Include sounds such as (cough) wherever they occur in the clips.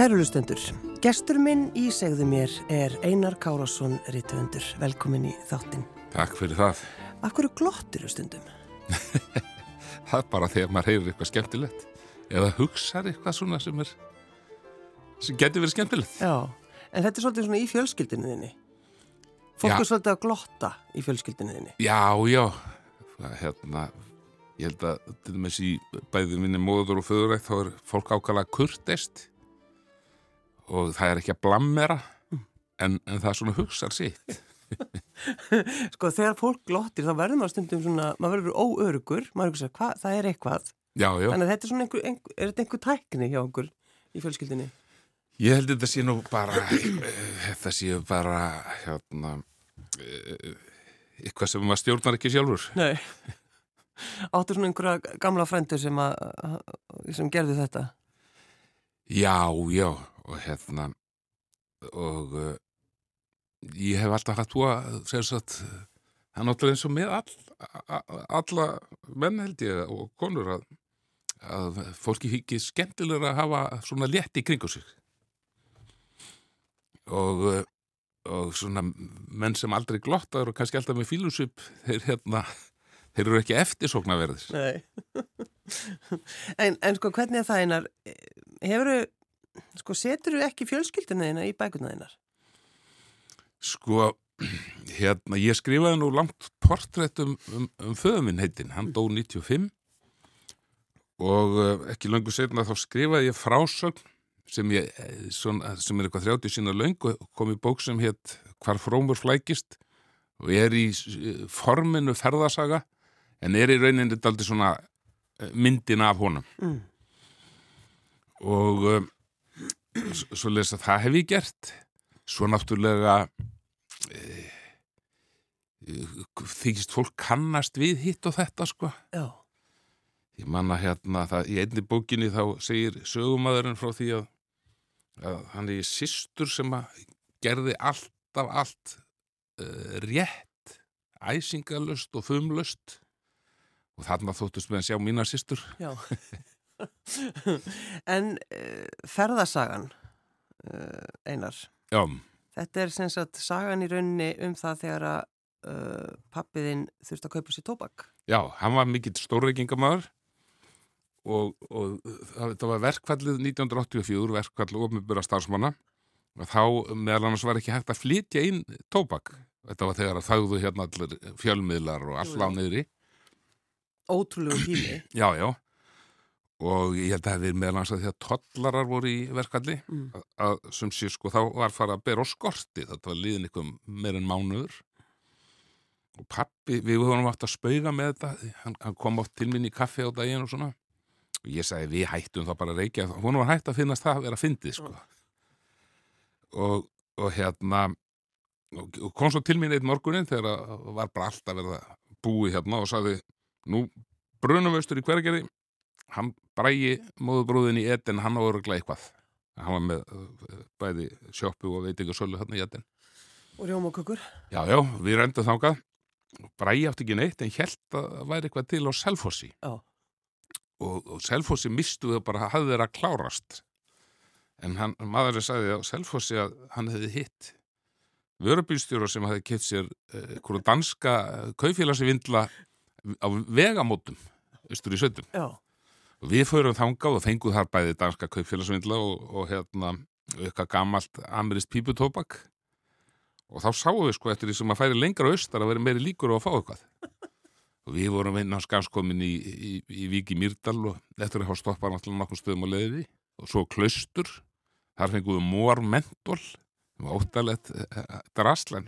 Kærulustendur, gestur minn í segðu mér er Einar Kárasson Rittvöndur. Velkomin í þáttin. Takk fyrir það. Akkur glottir þú stundum? (laughs) það er bara þegar maður heyrir eitthvað skemmtilegt eða hugsaður eitthvað svona sem er sem getur verið skemmtilegt. Já, en þetta er svolítið svona í fjölskyldinu þinni. Fólk Já. er svolítið að glotta í fjölskyldinu þinni. Já, já. Það, hérna, ég held að til dæmis í bæði minni móður og föðurætt þá er fólk ákala kurteist og það er ekki að blammera en, en það er svona hugsar sitt. (laughs) Sko þegar fólk glottir þá verður maður stundum svona, maður verður óörugur, maður er hvað, það er eitthvað. Já, já. Þannig að þetta er svona einhver, einhver, er þetta einhver tækni hjá okkur í fjölskyldinni? Ég held að þetta sé nú bara, eh, þetta sé bara, hérna, eh, eitthvað sem maður stjórnar ekki sjálfur. Nei. Áttu svona einhverja gamla frændur sem, að, sem gerðu þetta? Já, já, og hérna, og uh, ég hef alltaf hatt að, það er náttúrulega eins og með all, a- alla menn held ég og konur að, að fólki higgi skemmtilega að hafa svona létt í kringu sig. Og, uh, og svona menn sem aldrei glottar og kannski alltaf með fílusvip, þeir hérna, þeir eru ekki eftirsóknarverðir. Nei. (laughs) en, en sko hvernig er það einar, hefur sko setur þú ekki fjölskyldinu þína í bækuna þínar? Sko, (clears throat) hérna, ég skrifaði nú langt portrétt um, um, um föðu minn heitin, hann dó 95 og uh, ekki löngu setna þá skrifaði ég frásögn sem, ég, eh, svona, sem er eitthvað 30 sína löng og kom í bók sem hétt Hvar frómur flækist og er í eh, forminu ferðasaga en er í rauninni daldi svona eh, myndin af honum Mm. og svo lesa það hef ég gert svo náttúrulega e, þykist fólk kannast við hitt og þetta sko Já. ég manna hérna það í einni bókinni þá segir sögumadurinn frá því að, að hann er í systur sem að gerði alltaf allt uh, rétt æsingalust og þumlust og þarna þóttust með að sjá mína systur Já. (laughs) (laughs) en uh, ferðasagan, uh, einar, já, þetta er sem sagt sagan í rauninni um það þegar að uh, pappiðinn þurfti að kaupa sér tóbak. Já, hann var mikill stórreikingamæður og, og það, það var verkfallið 1984, verkfall ofnbjörra starfsmanna og þá meðal annars var ekki hægt að flytja inn tóbak. Þetta var þegar að þáðu hérna allir fjölmiðlar og all á niðri. Ótrúlegu tími. Já, já. Og ég held að það hefði annars að því að tollarar voru í verkfalli Mm. að, að sem sé sko þá var farið að bera á skorti. Þetta var liðin eitthvað meir en mánuður. Og pappi, við vorum átt að spauga með þetta. Hann, hann kom átt til minn í kaffi á daginn og svona. Og ég sagði, við hættum þá bara að reykja. Hún var hætt að finnast það að vera fyndið, sko. Og, og hérna, og, og kom svo til mín eitt morgunin þegar að var bara allt að verða búið hérna og sagði, nú brunum við austur í hvergerði, hann brægi móðubrúðin í Eden, hann á öruglega eitthvað. Hann var með uh, bæði sjoppu og veitingasölu hérna í Eden. Og rjómakökur. Já, já, við rendum þangað. Brægi átti ekki neitt en held að það væri eitthvað til á Selfossi. Og, og Selfossi mistu þau bara, hafði þeirra klárast. En hann, maðurinn sagði á Selfossi að hann hefði hitt vörubílstjóra sem hefði keitt sér uh, danska kaufélagsvindla á vegamótum, austur í sötum. Já. Og við förum þangað og fengum þar bæði danska kaupfélagsvindla og, og hérna eitthvað gamalt amirist píputóbak. Og þá sáum við sko eftir því sem að færi lengra austar að vera meiri líkur á að fá eitthvað. Og við vorum inn á skanskomin í, í, í Víki Mýrdal og eftir að hafa stoppað náttúrulega nokkur stöðum á leiði og svo klaustur þar fengum við mór mentól óttalett draslan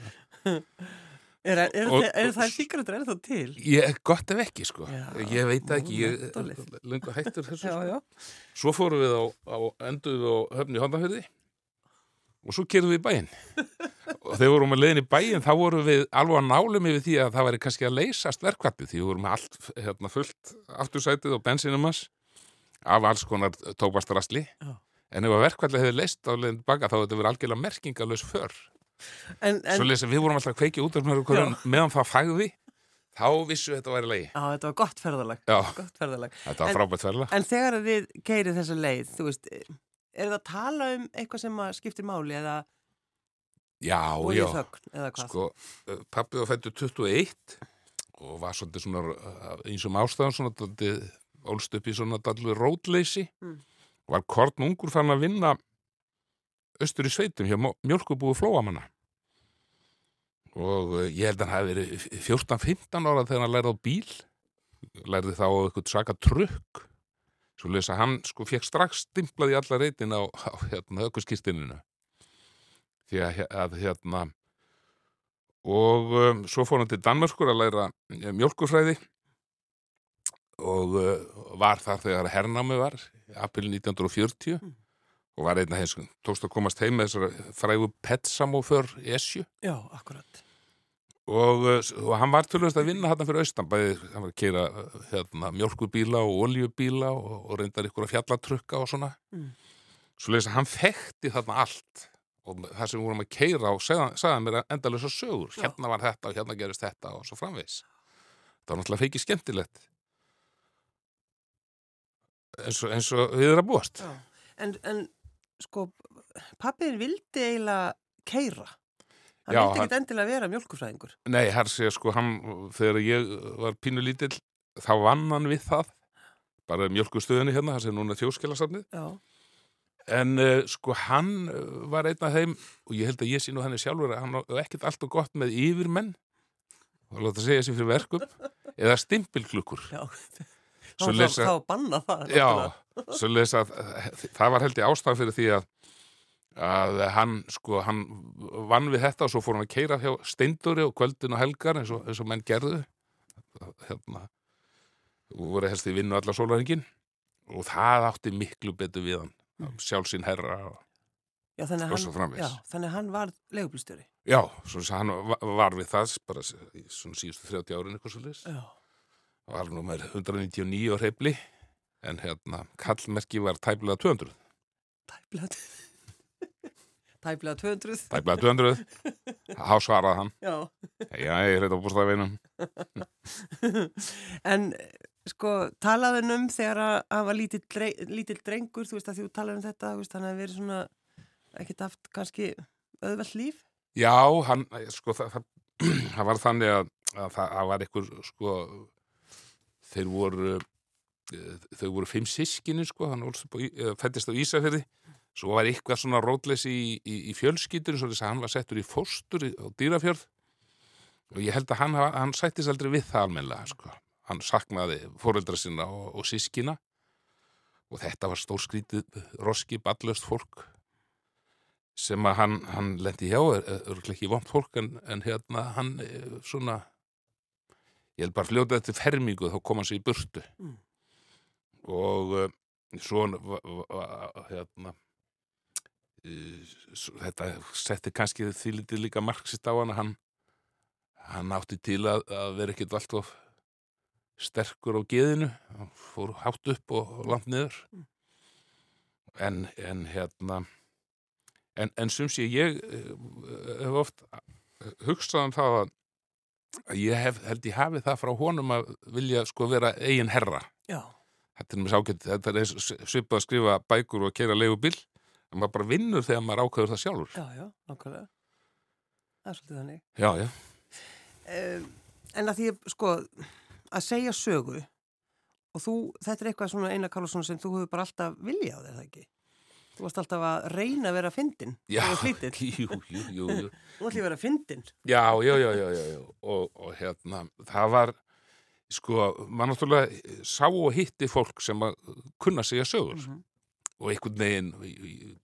Er, er, Og- er, það síkratur, er það til? ég, gott ef ekki sko Já, ég veit ekki, ég lengur hættur þessu (laughs) Já, sko. já. Svo fórum við á, á enduð á höfni hóndafyrði og svo kerðum við í bæinn. (laughs) og þegar við vorum að leiðin í bæinn þá vorum við alveg að nálum yfir því að það væri kannski að leysast verkvallið því við vorum allt hérna, fullt aftursætið og bensinum hans af alls konar tópastrasli. Já. En ef að verkvallið hefði leist á leiðin baka þá hefði þetta verið algjörlega merkingalös för. En, en, Svo lesa við vorum alltaf að kveikja út meðan það fagði þá vissu þetta væri leið. Já, þetta var gott ferðalag. Gott ferðalag. þetta var En- frábært ferðalag. En þegar þið keirið þessa leið, þú veist, er það að tala um eitthvað sem að skiptir máli eða Já, já, þögn eða sko, eh, pabbi var fættur 21 og var svolítið svona eh, eins og ástæðan svona daldið, ólst upp í svona daldið rótleysi Mm. var korn ungur fann að vinna austur í sveitum hjá mjölkubúi flóamanna og eh, ég held að hann hafi verið 14-15 ára þegar hann lærði á bíl. Lærði þá eitthvað svaka trukk. Svo lesa hann sko fekk strax stimplaði alla reytin á, á hérna ökkuskistininu því að, að hérna og um, svo fór hann til Danmörskur að læra eh, mjölkurfræði og uh, var þar þegar hernámi var í april 1940 Mm. Og var einna hins tókst að komast heim með þessar frægu petsamóför esju Já, akkurat. og, uh, og hann var tölvöld að vinna hann fyrir austan, bæði hann var að keira hérna, mjölkurbíla og oljubíla og, og reyndar ykkur að fjallatrukka og svona Mm. svo leys að hann þekkti þarna allt og það sem við vorum að keira og sagði mér endalösa sögur Já. hérna var þetta og hérna gerist þetta og svo framvis það var náttúrulega feikið skemmtilegt eins og, eins og við erum að búast Já. En, en sko, pappiðin vildi eiginlega keira. Hann Já, vildi hann- ekkit endilega vera mjölkufræðingur. Nei, hér sé sko, hann, þegar ég var pínu lítill, þá vann hann við það, bara mjölkustöðinni hérna, það sem núna er þjóðskilasafnið, Já. en uh, sko hann uh, var einn af þeim, og ég held að ég sé nú henni sjálfur að hann á ekkert allt og gott með yfirmenn, og láta segja sér fyrir verkum, (laughs) eða stimpilklukkur. Já. (laughs) Svo lesa- Þá banna það. Já, svo lesa að það var held ég ástæð fyrir því að að hann sko, hann vann við þetta og svo fór hann að keira hjá steinduri og kvöldin og helgar eins og, eins og menn gerðu hérna og voru helst í vinnu allar sólaringin og það átti miklu betur við hann Mm. sjálfsinn herra og, Já, Og svo hann, framvegis. já, þannig að hann var leigubílstjóri. já, svona hann va- var við það bara í svona síðustu 30 árin eitthvað svo nummer 199 á hreifli en hérna kallmerki var tæplega 200 Tæplega, (laughs) tæplega 200. tæplega 200 þá svaraði hann Já. Já, ég er þetta á bústafeinum. (laughs) en sko, talaðu um þegar að hann var lítill, dreng, lítill drengur, þú veist að þú talaðu um þetta, veist, hann hefði verið svona, ekkert haft kannski auðvelt líf. Já, hann, sko, það, það, (clears throat) það var þannig að, að það, það var einhver, sko, þeir voru, eh, þau voru fimm sískinin, sko, hann fættist á Ísafirði, svo var eitthvað svona rótleysi í, í, í fjölskyldun, svo þess að hann var settur í fóstur í- á dýrafjörð. Og ég held að hann, hann sættist aldrei við það almennilega, sko. Hann saknaði fóreldra sinna og, og sískina og þetta var stór skrítið roski, ballöst fólk sem að hann, hann lendi hjá er örglega ekki vont fólk en, en hérna hann eh, svona ég held bara fljóta eftir fermingu þá kom hann sér í burtu Mm. og uh, svo va- va- va- hérna uh, þetta setti kannski því lítið líka marxist á hann hann hann átti til að, að vera ekkit allt of sterkur á geðinu hann fór hátt upp og, langt niður Mm. en, en hérna En, en sem sé, ég eh, hef oft hugsað um það að að ég hef, held ég hafi það frá honum að vilja sko vera eigin herra. Já. Þetta er mér sákett, þetta er svipað að skrifa bækur og keira leigubill, en maður bara vinnur þegar maður ákveður það sjálfur. Já, já, nákvæmlega. Það er svolítið þannig. Já, já. Um, en að því, sko, að segja sögu og þú, þetta er eitthvað svona eina Karlsson sem þú hefur bara alltaf viljað, er það ekki? Þú varst alltaf að reyna að vera fyndin. Já, (laughs) jú, jú, jú. Þú ætlum að vera fyndin. Já, já, já, já, já, já. Og, og hérna, það var, sko, maður náttúrulega sá og hitti fólk sem að kunna segja sögur. Mhm. og einhvern veginn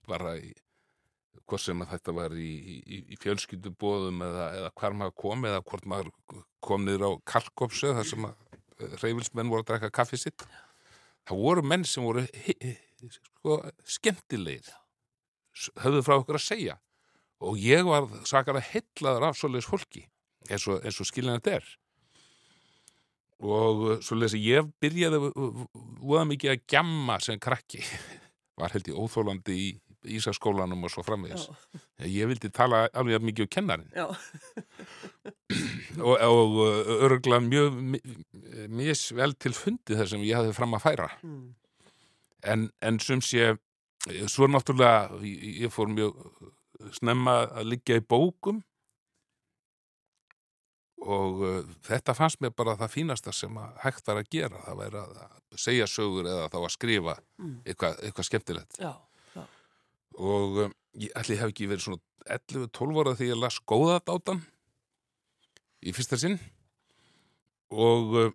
bara í hvort sem að þetta var í, í, í fjölskyldubóðum eða, eða hvar maður kom eða hvort maður kom niður á kalkopsu þar sem að reyfilsmenn voru að drekka kaffi sitt það voru menn sem voru sko, skemmtilegir höfðu frá okkur að segja. Og ég var sakar að hellaður af svoleiðis fólki eins og, eins og skiljan þetta er. Og uh, svoleiðis ég byrjaði voða mikið að gjamma sem krakki. (laughs) Var held ég óþólandi í Ísaskólanum og svo framvegis. Ég vildi tala alveg mikið um kennarin já, (clears throat) og, og örgulega mjög mi- misvel til fundi þar sem ég hafði fram að færa. mm. En, en sem sé, svo náttúrulega ég, ég fór mjög snemma að liggja í bókum og uh, þetta fannst mér bara það fínasta sem að hægt var að gera það væri að segja sögur eða þá að skrifa Mm. eitthvað, eitthvað skemmtilegt já. Og um, ég ætli hef ekki verið svona 11-12 ára þegar ég las góðadátan í fyrsta sinn. Og uh,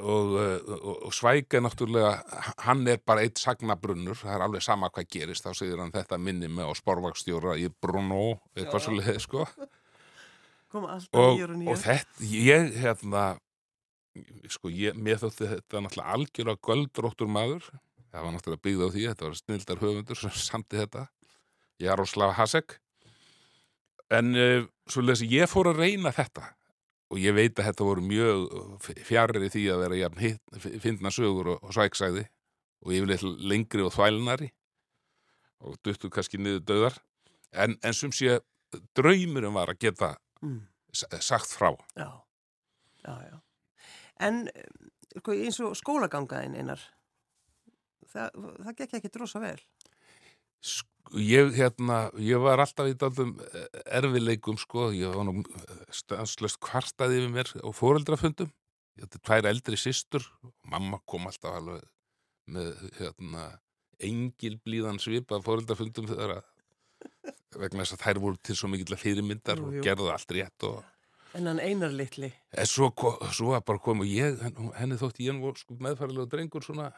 og, og, og svæka náttúrulega, hann er bara eitt sagnabrunnur, það er alveg sama hvað gerist þá segir hann þetta minni með á sporvagstjóra í Brno, eitthvað Já. svo leið sko og, þetta, ég hérna sko, ég, mér þótti þetta náttúrulega algjörlega göldróttur maður það var náttúrulega byggð á því, þetta var snildar höfundur sem samti þetta Jaroslav Hasek en uh, svo lesi ég fór að reyna þetta og ég veit að þetta voru mjög fjarrir í því að vera jafn fyndna sögur og, og svæksæði og yfirleitt lengri og þvælnari og duttu kannski niður döðar en, en sem sé draumurum var að geta Mm. sagt frá Já, já, já. En sko, eins og skólagangaðin einar, það, það gekk ekki drosa vel. Sko, ég, hérna, ég var alltaf í daldum erfileikum, sko, ég var nú stanslöst kvartaði yfir mér á fóreldrafundum. Ég ætti tvær eldri systur og mamma kom alltaf alveg með, hérna, engil blíðan svip af fóreldrafundum vegna þess að þær voru til svo mikill fyrirmyndar Jú, og jú. gerðu allt rétt og En hann einar litli. En svo, svo bara komið ég, henn- henni þótti ég var sko meðfærilega drengur svona,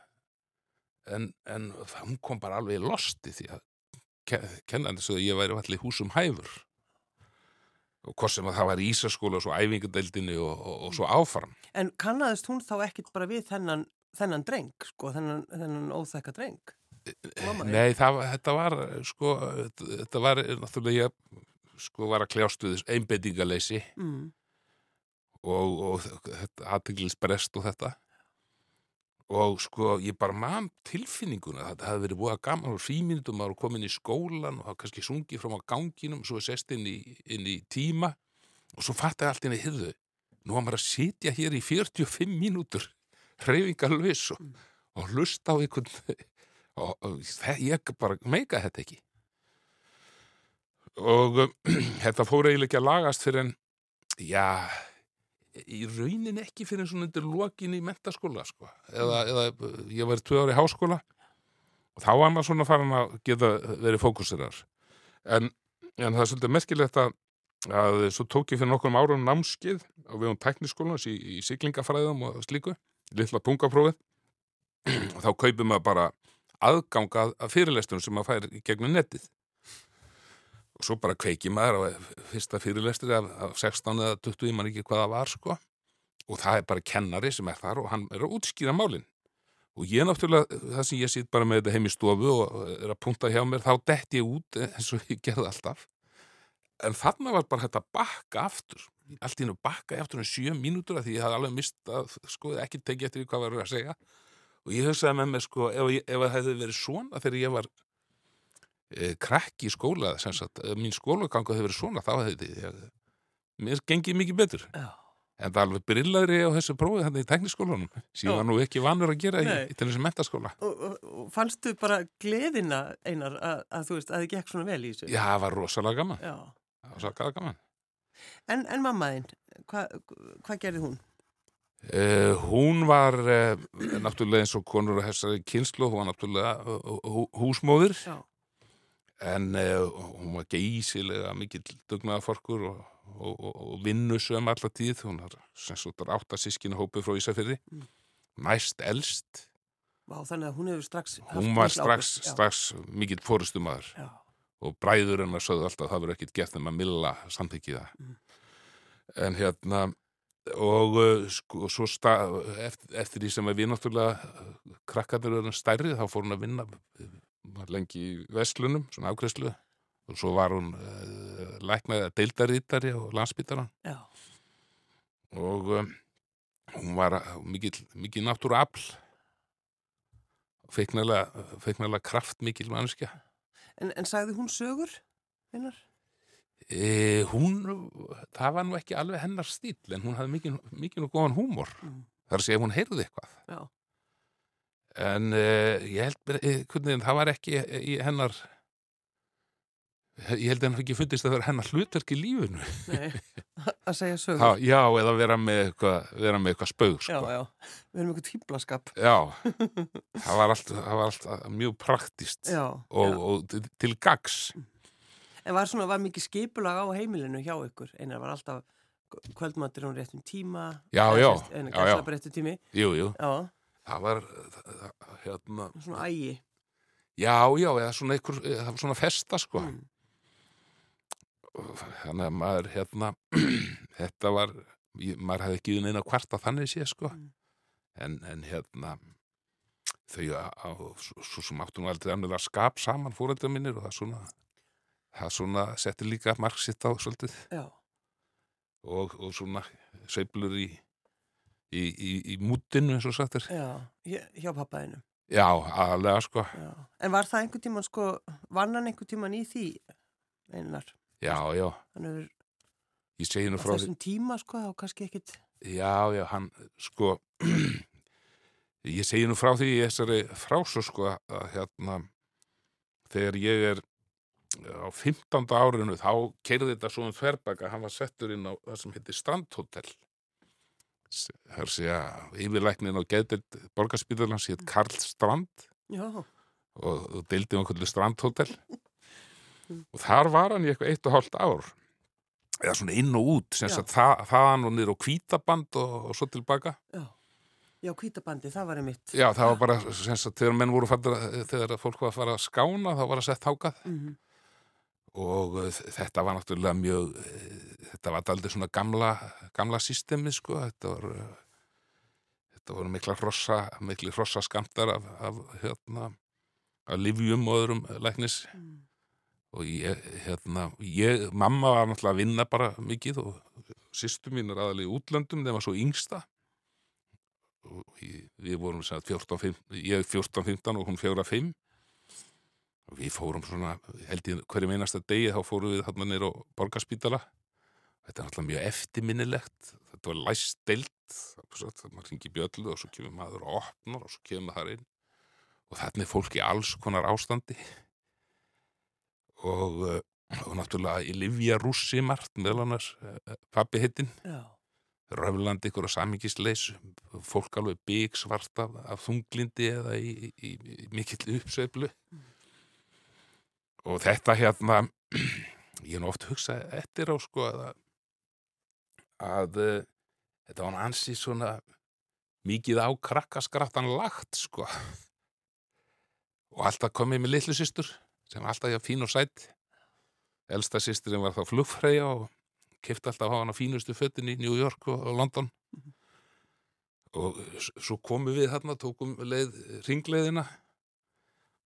en, en hún kom bara alveg losti því að ke- kennandi svo að ég væri allir húsum hæfur. Og hvort sem að það var í Ísaskóla og svo æfingadeildinni og, og, og svo áfram. En kannaðist hún þá ekkit bara við þennan, þennan dreng, sko, þennan, þennan óþekka dreng? Mamma þín? Nei, það, þetta var, sko, þetta var náttúrulega, ég, sko, var að kljást við einbeitingaleysi Mm. og, og þetta aðteglisbrest og þetta og sko ég bara man tilfinninguna þetta hafði verið búið að gaman og frímyndum að koma inn í skólan og hafa kannski sungið frá ganginum svo er sest inn í, inn í tíma og svo fattaði allt inn í hyrðu nú var maður að sitja hér í 45 mínútur hreyfingalvis og, og hlusta á einhvern (laughs) og, og ég bara meika þetta ekki. Og (clears throat) þetta fór eiginlega ekki að lagast fyrir en já, í raunin ekki fyrir svona undir lokin í mentaskóla sko. eða, eða ég var tvö ári í háskóla og þá var maður svona farin að geta verið fókusirar en, en það er svolítið merkilegt að, að svo tók ég fyrir nokkrum árum námskeið á vegum tækniskólans í, í siglingafræðum og slíku, litla pungaprófið og þá kaupið maður bara aðganga að fyrirlestunum sem maður fær gegnum netið og svo bara kveiki maður á fyrsta fyrirlestri af, af 16 eða 20, ég man ekki hvað það var sko. Og það er bara kennari sem er þar og hann er að útskýra málin. Og ég náttúrulega, það sem ég sýtt bara með þetta heim í stofu og er að punta hjá mér þá dett ég út eins og ég gerði alltaf. En þarna var bara þetta bakka aftur. Allt í hennu bakka aftur um sjö mínútur af því ég hafði alveg mist að sko ekki tekið eftir því hvað var að segja. Og ég hugsaði með mér sko ef, ef það hefði verið svona þegar ég var krakki í skóla sagt, ef mín skólagangu hefði verið svona þá hefði ég, mér gengið mikið betur Já. en það alveg brillaðri á þessu prófið þannig í tekniskólanum sem ég var nú ekki vanur að gera í, til þessi mentaskóla Og, og, og fannstu bara gleðina einar að, að þú veist að þið gekk svona vel í þessu? Já, það var rosalega gaman, Já. það var rosalega gaman. En, en mamma þín, hvað hva gerði hún? Uh, hún var uh, náttúrulega eins og konur að þessari kynslu, hún var náttúrulega hú, húsmóðir Já. En uh, hún var geysilega mikill dugnaðaforkur og, og, og, og vinnusum alla tíð, hún var sem svo þetta átta sískinu hópi frá Ísafirði, Mm. næst elst, Vá, þannig að hún hefur strax... hún var strax, strax mikill fórustumadur og bræður hennar sögðu alltaf að það verður ekkit gert nema milla samþykki það. Mm. En hérna, og uh, sko, svo sta, eftir, eftir því sem við náttúrulega krakkarnir eru stærri, þá fór hún að vinna var lengi í Vestlunum, svona afgreðslu, og svo var hún uh, læknaði deildarítari og landsbytaran Já. og um, hún var uh, mikil, mikil náttúru afl feiknalega, kraft mikil mannskja. En, en sagði hún sögur? E, hún, það var nú ekki alveg hennar stíl en hún hafði mikið, mikið og góðan húmor Mm. þar að að hún heyrði eitthvað Já. En uh, ég held eh, hvernig, það var ekki í hennar ég held að hennar ekki fundist að það var hennar hlutverk í lífinu Nei, (laughs) að segja sögur. ha, já, eða vera með eitthvað, vera með eitthvað Já, sko. já, við erum eitthvað tíblaskap. já, (laughs) það var allt, það var allt mjög praktist Já, og, já. og til- til gags En var svona, var mikið skipulag á heimilinu hjá ykkur? Einar var alltaf kvöldmatur á réttum tíma. Já, já, Einar já, já. gæsla bara réttum tími. jú, jú, Já, það var það, hérna, svona ægi. já, já, eða svona einhver, það var svona festa sko Mm. þannig að maður hérna (clears throat) þetta var maður hefði ekki neina kvarta þannig sé sko Mm. en, en hérna þau á, svo, sem áttu nú aldrei annilega skap saman fóreldra minnir og það svona það svona setti líka marg sitt á svolítið Já, og, og svona sveiflur í í, í, í mútinu eins og sagt er já, hjá- pappaðinu. já, aðalega sko Já. En var það einhvern tíman sko, vann hann einhvern tíman í því einar? já, já, frá því þessum tíma sko, þá kannski ekkit, Já, já, hann, sko, (clears throat) ég segi nú frá því í þessari frásö, sko, að hérna, þegar ég er á 15. árinu, þá keirði þetta svo um þverbaka, hann var settur inn á það sem heitir Strandhotel. Það er að segja, yfirlæknin á geðdelt borgarspíðalans hétt Karl Strand. Já, og, deildi um einhverju Strandhotel. (laughs) Og þar var hann í eitthvað eitt og hálft ár. Eða svona inn og út það, þaðan og niður á kvítaband og, og svo tilbaka. Já. Já, kvítabandi, það var einmitt. já það var bara sagt þegar menn voru fattur þegar fólk var að fara að skána þá var að sett hákað Mm og uh, þetta var náttúrulega mjög uh, þetta var aldrei svona gamla gamla systemi sko. Þetta var uh, þetta voru mikla hrossa mikli hrossa skamtar af, af hérna af livjum og öðrum læknis. Mm. og ég, hérna, ég, mamma var náttúrulega að vinna bara mikið og sýstu mín er aðalega í útlöndum, þeim var svo yngsta. Og ég, við vorum sem sagt 14, 15, ég 14-15 og hún 4-5 og við fórum svona, held ég hverjum einasta degi þá fórum við þarna nýr á borgarspítala. Þetta er náttúrulega mjög eftirminnilegt. Þetta var læst deilt það maður ringi bjöllu og svo kemur maður og opnar og svo kemur maður þar inn. Og þarna er fólk í alls konar ástandi. Og, uh, og náttúrulega í Livja Rússi margt meðal annars uh, pappi hittin Já, röflandi ykkur á samingisleis fólk alveg bygg svart af, þunglindi eða í, í, í, í mikill uppsveiflu og þetta hérna ég er nú oft hugsað eftir á sko að, að uh, þetta var ansi svona mikið á krakkaskrattan lagt sko. Og alltaf komið með litlu systur sem alltaf hjá fín og sætt elsta systurinn var þá flugfreyja og kefti alltaf á hana fínustu fötin í New York og, og London. Og s- svo komum við þarna tókum leið, ringleiðina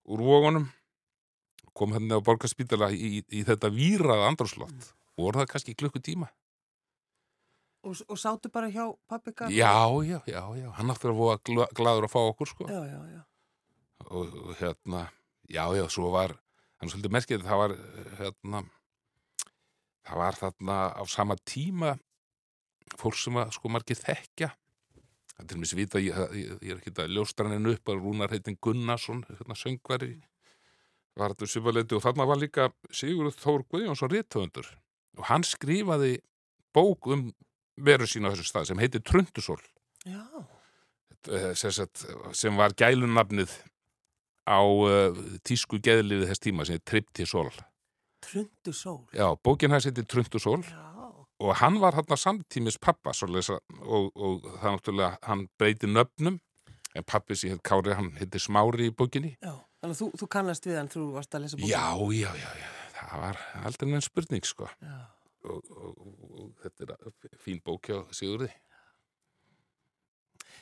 úr vógunum kom hérna á borgarspítala í, í þetta víraða andrúslott voru það kannski klukkutíma? Og, og sátu bara hjá pappi Garðar? já, já, já, já, hann áttur að voða gla- glaður að fá okkur sko. Já, já, já. og, og hérna, já, já, svo var hann svolítið merkið, það var hérna það var þarna á sama tíma fólk sem að sko margir þekkja. Það er til mér vita, ég, ég, ég er ekki að ljóstra hann upp að Rúnar heitin Gunnarsson hérna söngvari var þetta svipaleiti og þarna var líka Sigurður Þór Guðjónsson rithöfundur og hann skrifaði bók um veru sína á þessu stað sem heitir Trundusól Já, eh, sem, sem var gælunafnið á uh, tísku geðliði þess tíma sem er Triptisól. trundu sól. Já, bókin hans heitir Trundusól Já, og hann var hann samtímis pappa að- og, og það náttúrulega hann breyti nöfnum en pappi sér heit Kári, hann heitir Smári í bókinni. já. Þannig að þú, þú kannast við hann, þú varst að lesa bókina. Já, já, já, já, það var aldrei neinn spurning sko og, og, og, þetta er fín bók hjá Sigurði.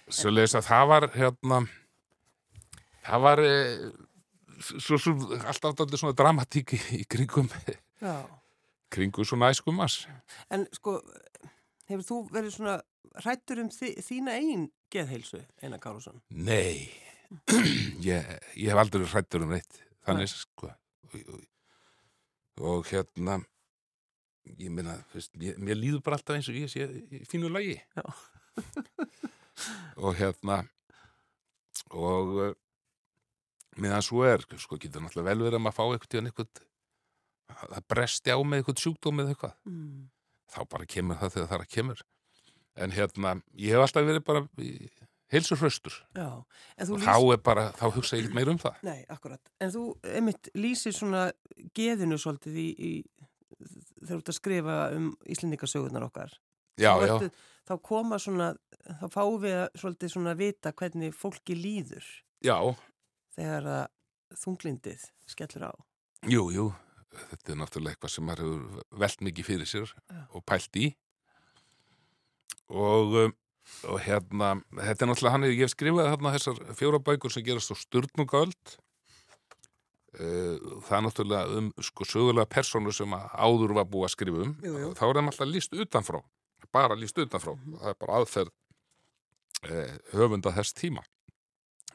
Svoleiðis að það var hérna það var eh, svo, svo, alltaf allir svona dramatík í, í kringum Já. kringum svona æskumas En sko, hefur þú verið svona hrættur um þi, þína eigin geðheilsu, Einar Kárusson? Nei (clears throat) ég, ég hef aldrei hrættur um neitt þannig sko. Og, og, og hérna ég veist, mér, líður bara alltaf eins og ég sé fínu lagi. Og hérna og uh, meðan svo er, sko, getur náttúrulega vel verið að maður fá eitthvað tíðan eitthvað það bresti á með eitthvað sjúkdóm eða eitthvað. Mm. þá bara kemur það þegar það að kemur. En hérna, ég hef alltaf verið bara heilsur hraustur og þá er bara, þá hugsa ég ekkert meira um það Nei, akkurat. En þú, einmitt, lýsir svona geðinu svolítið í, í þegar þú ert að skrifa um Íslendingasögunar okkar. já, já, ertu- Þá koma svona, þá fáum við að svolítið svona vita hvernig fólki líður já, þegar að þunglindið skellur á. jú, jú þetta er náttúrulega eitthvað sem maður hefur velt mikið fyrir sér Já. og pælt í og, um, og hérna þetta er náttúrulega hann, ég hef skrifað þarna þessar fjóra bækur sem gerast á sturnugöld það er náttúrulega um sko sögulega persónu sem áður var búið að skrifa um. Jú, jú. þá er þeim alltaf líst utanfrá bara líst utanfrá, það er bara aðferð eh, höfunda þess tíma.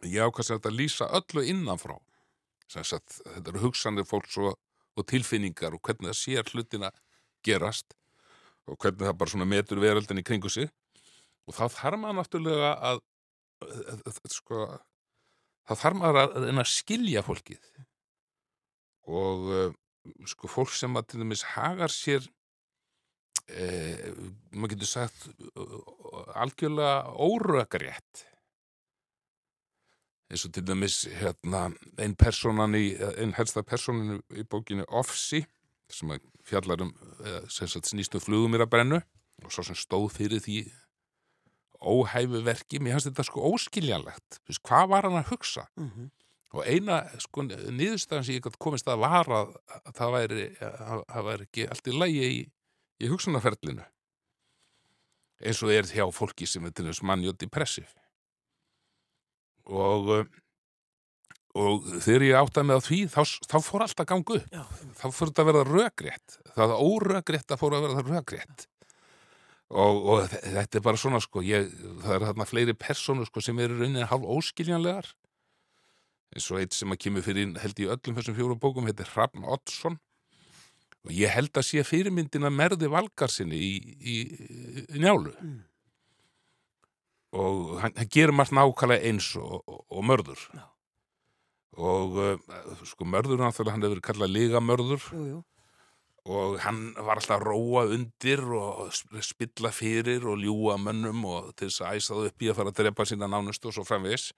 Ég ákvæmst að þetta lýsa öllu innanfrá. Sagt, þetta eru hugsanir fólks og, og tilfinningar og hvernig það sér hlutina gerast og hvernig það bara metur veröldin í kringu sig og þá þarf maður náttúrulega að, að, að sko þá þarf maður að, að, að skilja fólkið. Og uh, sko fólk sem að til dæmis hagar sér eh, maður getur sagt algjörlega órökarétt eins og til dæmis hérna, einn personan í, einn helsta personan í bókinu Offsi sem að fjallar um eða, sem sagt snýst um flugumir að brennu og svo sem stóð fyrir því óhæfu verki, mér finnst þetta sko óskiljanlegt, Þú veist, hvað var hann að hugsa? Mm og eina sko niðurstaðan sem ég komist að var að, að það væri, að, það væri ekki allt í lægi í, í hugsunarferlinu. Eins og er hjá fólki sem er til þess mannjótt í pressif og og þegar ég áttaði með því þá, þá fór allt að ganga upp. Já, þá fór þetta að verða rökrétt. Það órökrétt að fór að verða rökrétt og, og þe- þetta er bara svona sko ég, það er þarna fleiri persónur sko sem eru rauninni hálf óskiljanlegar eins og eitt sem að kemur fyrir held í öllum þessum fjórum bókum heitir Hrafn Oddsson og ég held að sé fyrirmyndina merði valgarsinni í, í, í njálu Mm. og hann, hann gerir margt nákvæmlega eins og, og, og mörður Já. og uh, sko mörður hann hefur kallað ligamörður jú, jú. Og hann var alltaf að róa undir og sp- spilla fyrir og ljúa mönnum og til þess að æsa það upp í að fara að drepa sína nánustu og svo framvegis.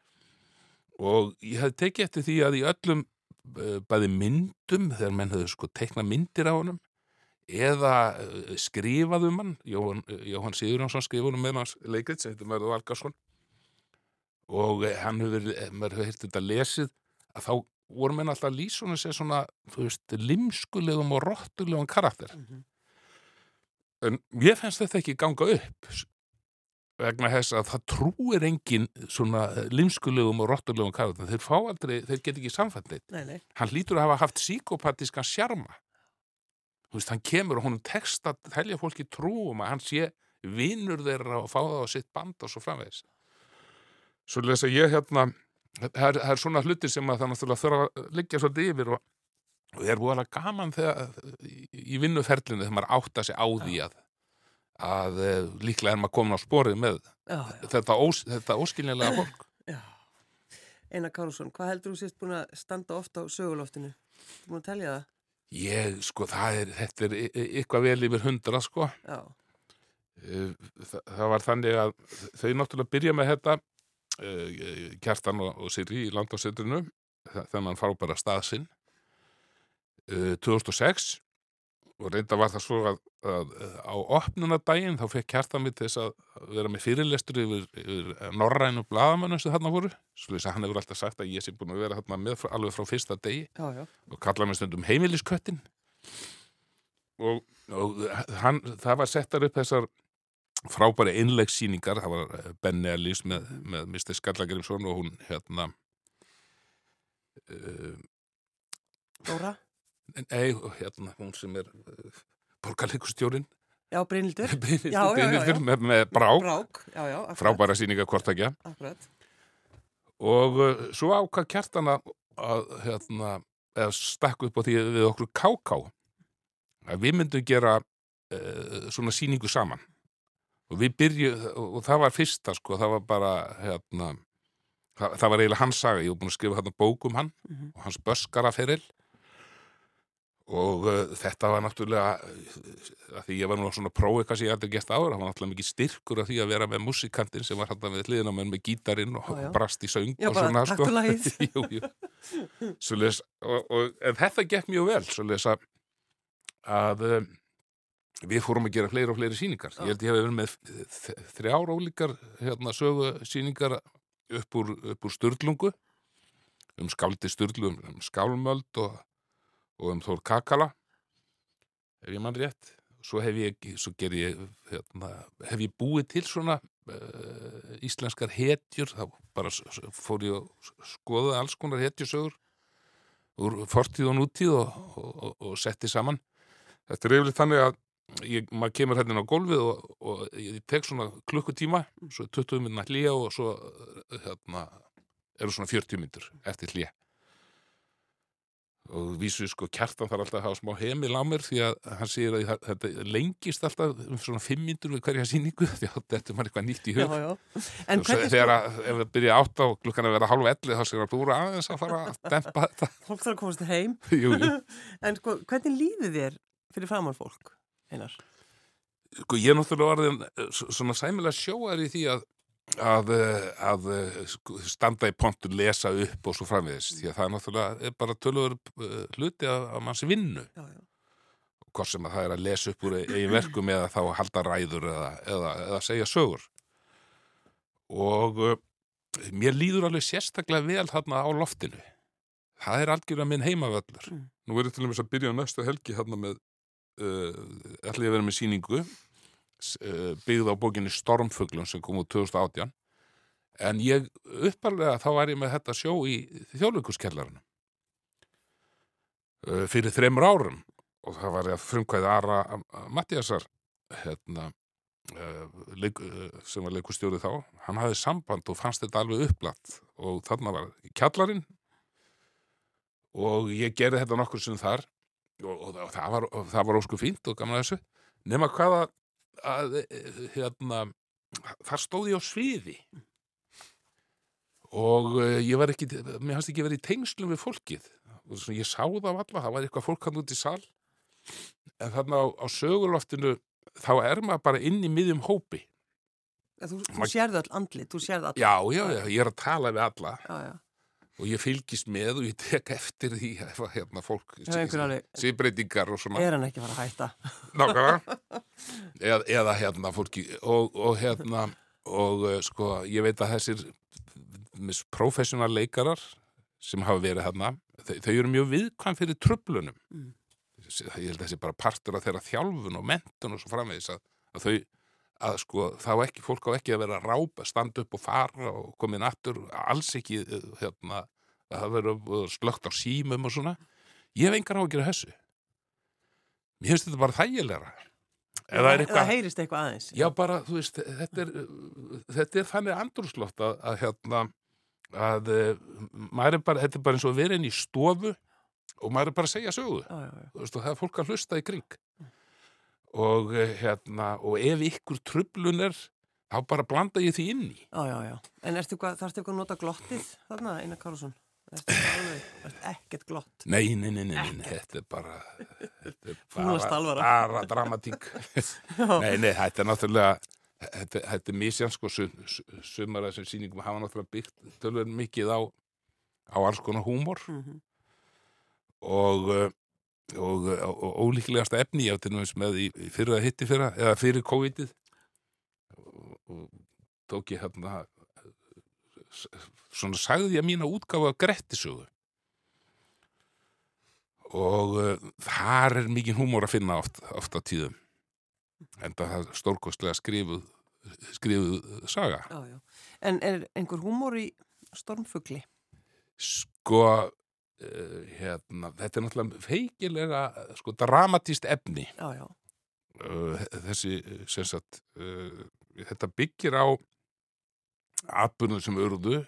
Og ég hafði tekið eftir því að í öllum uh, bæði myndum þegar menn höfðu sko teikna myndir á honum eða uh, skrifað um hann Jóhann, Jóhann Sigurjónsson skrifað um með hans leikrit sem heitir Mörður Valgarsson og eh, hann hefur, eh, maður hefur heyrt þetta lesið að þá voru menn alltaf honum sér svona, þú veist, limskulegum og rottulegum karakter. Mhm. en ég fannst þetta ekki ganga upp vegna þess að það trúir engin svona limskulegum og rottulegum karakter. Þeir fá aldrei, þeir get ekki nei. hann lítur að hafa haft síkopatískan sjarma. Þú veist, hann kemur og honum tekst að telja fólki trúum að hann sé vinnur þeirra og fá það á sitt band og svo framvegis. Svo lesa ég hérna það er, það er svona hlutir sem að það náttúrulega þurfa að liggja svolítið yfir og, og ég er búið alveg gaman þegar í, í vinnuferlinu þegar maður átta sig á því að að eh, líklega er maður komin á sporið með Já, já. þetta, ós, þetta óskiljanlega fólk. Einar Kárusson, hvað heldur þú sést búin að standa ofta á söguloftinu? Þú búin að telja það? ég, sko, það er, þetta er eitthvað vel yfir hundra, sko Já. Eh, það, það var þannig að þau náttúrulega byrja með þetta Kjartan og, og Sirri í landásetrinu þennan frábæra staðsinn uh, 2006 og reynda var það svo að, að, að á opnunadaginn þá fekk Kjartan mitt þess að vera með fyrirlestur yfir, yfir norrænu blaðamönnum sem þarna voru. Svo þess að hann hefur alltaf sagt að ég sé búin að vera þarna með frá, alveg frá fyrsta degi Já, já. og kallaði mig stundum heimilisköttin. Og, og hann, það var settar upp þessar frábæri innleggsýningar það var eh, Benny Ellis með, með Mr. Skallagrimsson og hún hérna uh, Dóra? nei, hérna hún sem er uh, borgarleikustjórin Já, Brynildur? (laughs) Með, með brák, Brák, já, já. frábæra sýninga hvortakja Akkurat. og uh, svo ákvað kjartana að hérna, eða stakk upp á því við okkur káká að við myndum gera svona sýningu saman og við byrju og það var fyrsta sko, það var bara hérna, það, það var eiginlega hans saga, ég var búin að skrifa þarna bók um hann Mhm. og hans böskaraferil og uh, þetta var náttúrulega uh, því ég var nú svona prófið sem ég aldrei gert ára, það var náttúrulega mikið styrkur af því að vera með músikantinn sem var hann við hliðina með gítarinn og Já, já. brast í söng Já, og svona lagið. (laughs) jú, jú. Svoleiðis, og, og, en þetta gekk mjög vel svoleiðis að, að um, við fórum að gera fleiri og fleiri sýningar. Ég held ég hef verið með þ- þrjár ólíkar hérna, sögu sýningar upp úr, upp úr Sturlungu um skáldi Sturlu um skálmöld og, og um Þór Kakala ef ég mann rétt. Svo hef ég, svo ger ég hérna, hef ég búið til svona uh, íslenskar hetjur. Þá bara fór ég að skoða alls konar hetjusögur úr fortíð og nútíð og, og, og, og setti saman. Þetta er yfirleitt þannig að ég, maður kemur hérna á gólfið og, og ég tek svona klukkutíma svo 20 minna hlýja og svo uh, hérna, eru svona 40 myndur eftir hlýja og vísu sko kjartan þarf alltaf að hafa smá heimil á mér því að hann segir að það- þetta lengist alltaf um svona 5 myndur við hverja sýningu (laughs) því að þetta er maður eitthvað nýtt í Já, hug. já. En Og svo hvernig þegar sko, að, ef við byrja átt á klukkan að vera hálfa elli þá segir að eru aðeins að fara að dempa þetta. Fólk þarf að komast heim, jú, jú. (laughs) en sko, hvernig líður þér fyrir framann fólk, Einar? Sko ég er náttúrulega orðin eh, svona sæmilega sjóar í því að að, eh, að eh, sko, standa í pontu, lesa upp og svo framvegis því að það er náttúrulega er bara tölur hluti af, af manns vinnu Já, já. hvort sem að það er að lesa upp úr eigin verkum eða þá að halda ræður eða, eða, eða segja sögur og uh, mér líður alveg sérstaklega vel þarna á loftinu það er algjörlega minn heimavöllur Mm. nú er ég til dæmis að byrja á næstu helgi þarna með ætla ég að vera með sýningu s- uh, byggð á bókinni Stormfuglum sem kom úr 2018 en ég upparlega þá var ég með þetta sjó í þjóðleikuskellarinn uh, fyrir þremur árum. Og það var ég að frumkvæði Ara Mattiasar hérna, sem var leikustjórið þá. Hann hafði samband og fannst þetta alveg upplætt og þarna var kjallarinn. Og ég gerði þetta nokkur sem þar og, og, og það var, það var ósku fínt og gaman að þessu. Nema hvað að, að eh, hérna, þar stóð ég á sviði. Og uh, ég var ekki mér hans ekki verið í tengslum við fólkið. Svona, ég sá það á alla, það var eitthvað fólk hann út í sal. En þarna á, á söguloftinu þá er maður bara inn í miðjum hópi. Þú, þú sérðu all andlit, þú sérðu all... já, já, já, ég er að tala við alla. Já, já. Og ég fylgist með og ég tek eftir því ef að hérna fólk síbreytingar og svona Er hann ekki fara að hætta? nákvæmlega (laughs) eða, eða hérna fólki og, og hérna og uh, sko ég veit að þessir professional leikarar sem hafa verið hérna þau, þau eru mjög viðkvæm fyrir tröflunum Mm. ég held að þessi bara partur af þeirra þjálfun og mentun og svo framvegis að, að þau að sko þá ekki, fólk á ekki að vera rápa, standa upp og fara og komið nattur, alls ekki uh, hérna, að það verður slögt á símum og svona ég hef engar á að gera þessu mér finnst þetta bara þægilegra eða Það eitthvað heyrist eitthvað aðeins. Já, bara, þú veist, þetta er, þetta er þannig andrúsloft að, að hérna, að uh, maður er bara, þetta er bara eins og vera inn í stofu og maður er bara að segja sögu. Já, já, já. Þú veist, og það er fólk að hlusta í kring. Og uh, hérna, og ef ykkur trublun er, þá bara blanda ég því inn í. Já, já, já. En ertu eitthvað, þarftu eitthvað að nota glottið þarna, Einar Karlsson? Ertu ekkert glott? Nei, nei, nei, nei, nei, þetta er bara, þetta er bara, bara dramatík. (laughs) Nei, nei, þetta er náttúrulega þetta, þetta er misjans sko sum, sumar af þessum sýningum hafa náttúrulega byggt tölur mikið á á alls konar húmor og uh, og, og, og ólíklegasta efni ég á til dæmis með í, í fyrra hitti fyrra eða fyrir COVID-ið og, og tók ég hérna svona sagði ég mína útgáfa Grettisögu og uh, þar er mikið húmor að finna oft, oft á tíðum en það er stórkostlega skrifuð skrifuð saga Já, já. En er einhver húmor í stormfugli? sko uh, hérna, þetta er náttúrulega feikilega sko dramatíst efni. Já, já. uh, þessi sem sagt þetta byggir á atbyrnum sem urðu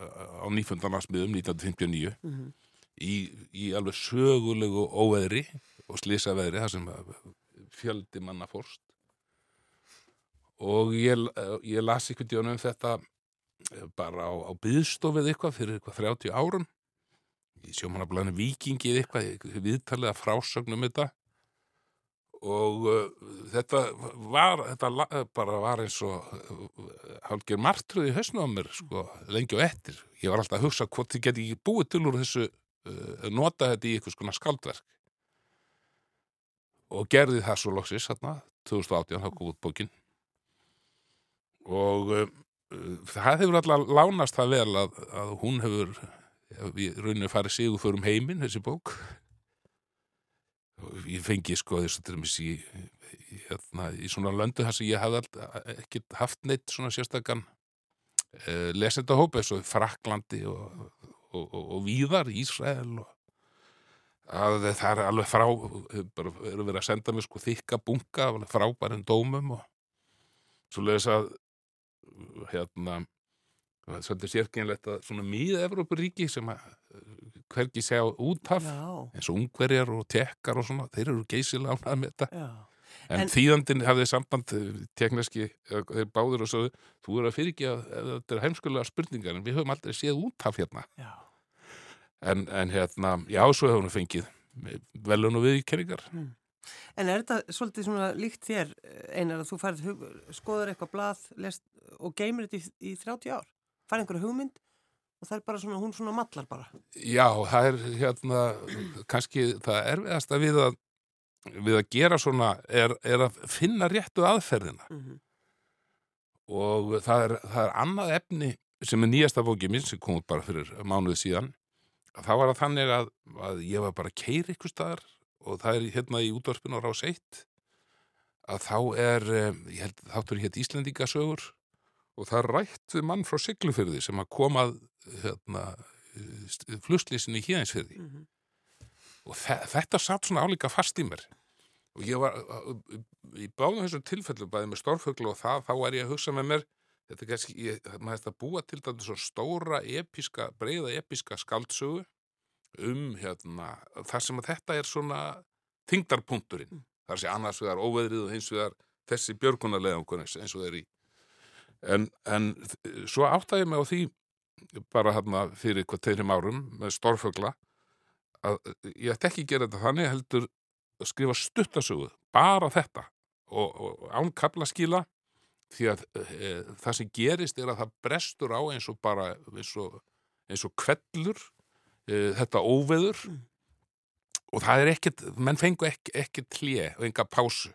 á nýfundarnarsmiðum 1959 Mm í, í alveg sögulegu óveðri og slisaveðri þar sem fjöldi manna fórst. Og ég, ég las ykkur djónum um þetta bara á, á byðstofið eitthvað fyrir eitthvað 30 árum í sjómanablaðinu Víkingið eitthvað, viðtalið að frásögnum þetta. Og uh, þetta var þetta bara var eins og uh, hálfgeir martröð í hausnum á mér sko, lengi og eftir. Ég var alltaf að hugsa hvort þið geti ekki búið til úr þessu uh, nota þetta í eitthvað skona skaldverk og gerði það svo loksis hérna, 2018, þá kom út bókin. Og það hefur alltaf lánast það vel að, að hún hefur við rauninu farið sigur fyrir um heiminn þessi bók. Og ég fengi sko þess að í, í, hérna, í svona löndu þar sem ég hafði alltaf ekki haft neitt svona sérstakann uh, lesendahóp eins og Fraklandi og, og, og, og Víðar, Ísrael og að það er alveg frá bara eru verið að senda mér sko þykka bunga frábærin dómum og svo leiðis að hérna það er svolítið sérkynlegt að svona mýða Evrópuríki sem að hvergi segja úthaf Já, eins og ungverjar og tekkar og svona, þeir eru geysilega ánað með þetta. já. En, En- þýðandinn hafði samband tekneski, þeir báður og sögðu, þú eru að fyrirgefa ef þetta er heimskulega spurningar en við höfum aldrei séð úthaf hérna. En, en hérna, já, svo hefur hún fengið velun og viðkenningar. En er þetta svolítið svona líkt þér, einar að þú færið hug, skoður eitthvað blað lest, og geymir þetta í, í 30 ár? Færið einhverja hugmynd og það er bara svona, hún svona mallar bara. Já, það er hérna, kannski það erfiðasta við að, við að gera svona er, er að finna réttu aðferðina. Mm -hmm. og það er, það er annað efni sem er nýjasta bókið minn sem kom út bara fyrir mánuði síðan þá var það þannig að, að ég var bara keir ykkur staðar og það er hérna í útvarpinu á rás 1 að þá er eh, ég held þáttur hétt Íslendingasögur og það er rætt við mann frá Siglufyrði sem að komað hérna, flustlýsinni híðinsfyrði Mm og þe þetta satt svona álíka fast í mér. Og ég var í báðum þessum tilfellu bæði með stórfuglu og það, þá er ég að hugsa með mér þetta er kannski, ég, maður þetta búa til þetta svo stóra episka, breiða episka skaldsögu um hérna, þar sem að þetta er svona þingdarpunkturinn, þar sé annars vegar óveðrið og hins vegar þessi björgunarleðangur eins og þeir í en, en svo áttaði mig á því bara hérna fyrir hvað teirum árum með stórfugla að ég ætti ekki að gera þetta þannig heldur að skrifa stuttasögu bara þetta og, og án kaplaskíla því að e, það sem gerist er að það brestur á eins og bara eins og, eins og kvellur e, þetta óveður Mm. og það er ekkert menn fengu ekki, ekki tlje og enga pásu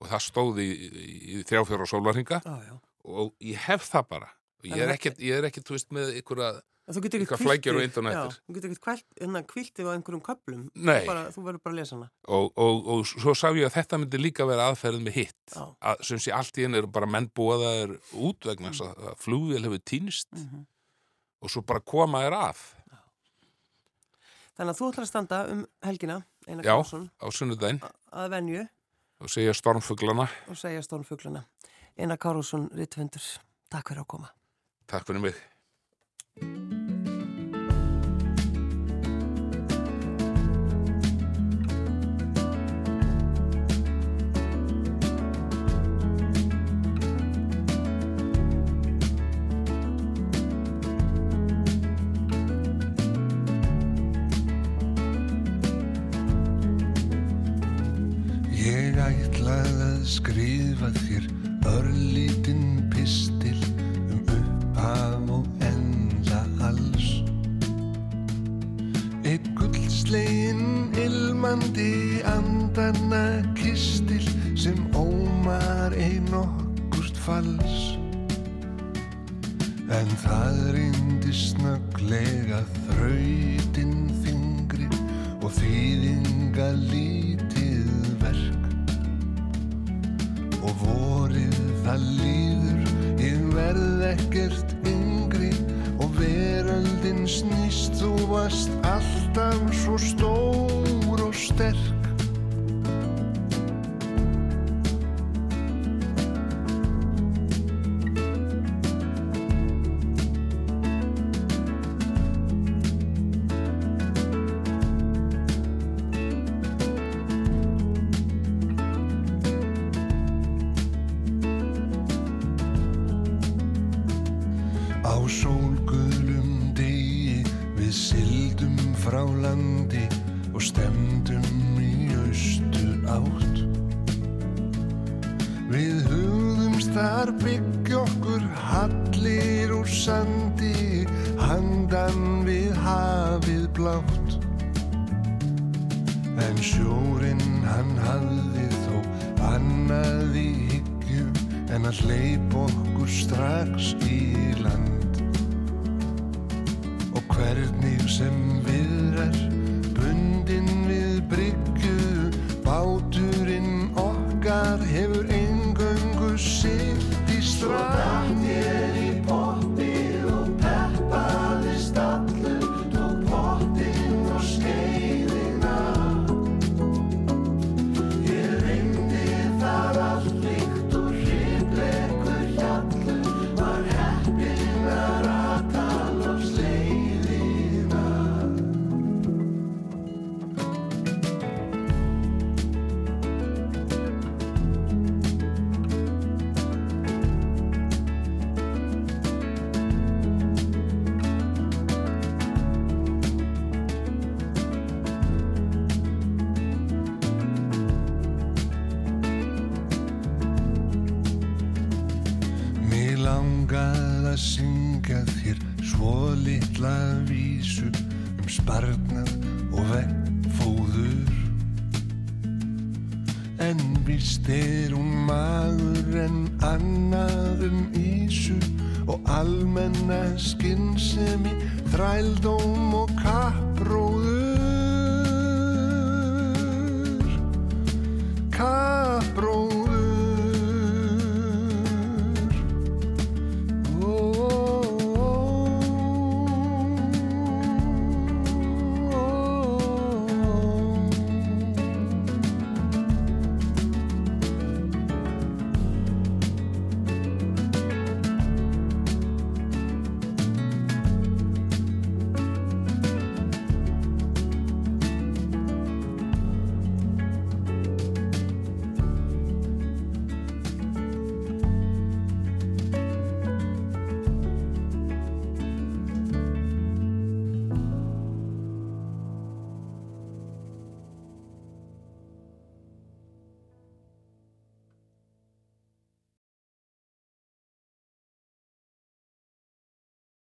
og það stóði í, í, í þrjáfjóra sólarhinga Já, já. Og ég hef það bara ég er ekkert, ég er ekkert, þú veist, með einhverja Eitthvað flækjur og. Já, þú getur ekki kvælt, hérna kviltið á einhverjum köplum. Bara, þú verður bara að lesa hana. og, og, og svo sá ég að þetta myndi líka vera aðferðin með hitt Já. að sem sé allt í henni eru bara menn búaðaðir út vegna þess að, að flugvél hefur týnst Mm og svo bara koma þér að Þannig að þú ætlar að standa um helgina, Já. Á sunnudaginn að venju og segja stormfuglana og segja stórnfuglana. Einar Karlsson, Rittfundur, takk fyrir að koma. Takk fyrir mig Ég ætlaði að skrifa þér örlítinn pistil um upphaf og enda alls. Eitt gullslegin ilmandi andanna kistil sem ómar ein okkust falls. En það reyndi snögglega þrautin þingri og þýðinga lítið ekkert yngri og veröldin snýst, þú varst alltaf svo stór og sterk. En sjórinn hann hafði þó annað í hyggju en að hleyp okkur strax í land. Og hvernig sem viðrar bundin við bryggju báturinn sparnað og vekkfóður En víst er hún maður en annað um ísu og almenna skinnsemi, þrældóm og kappróf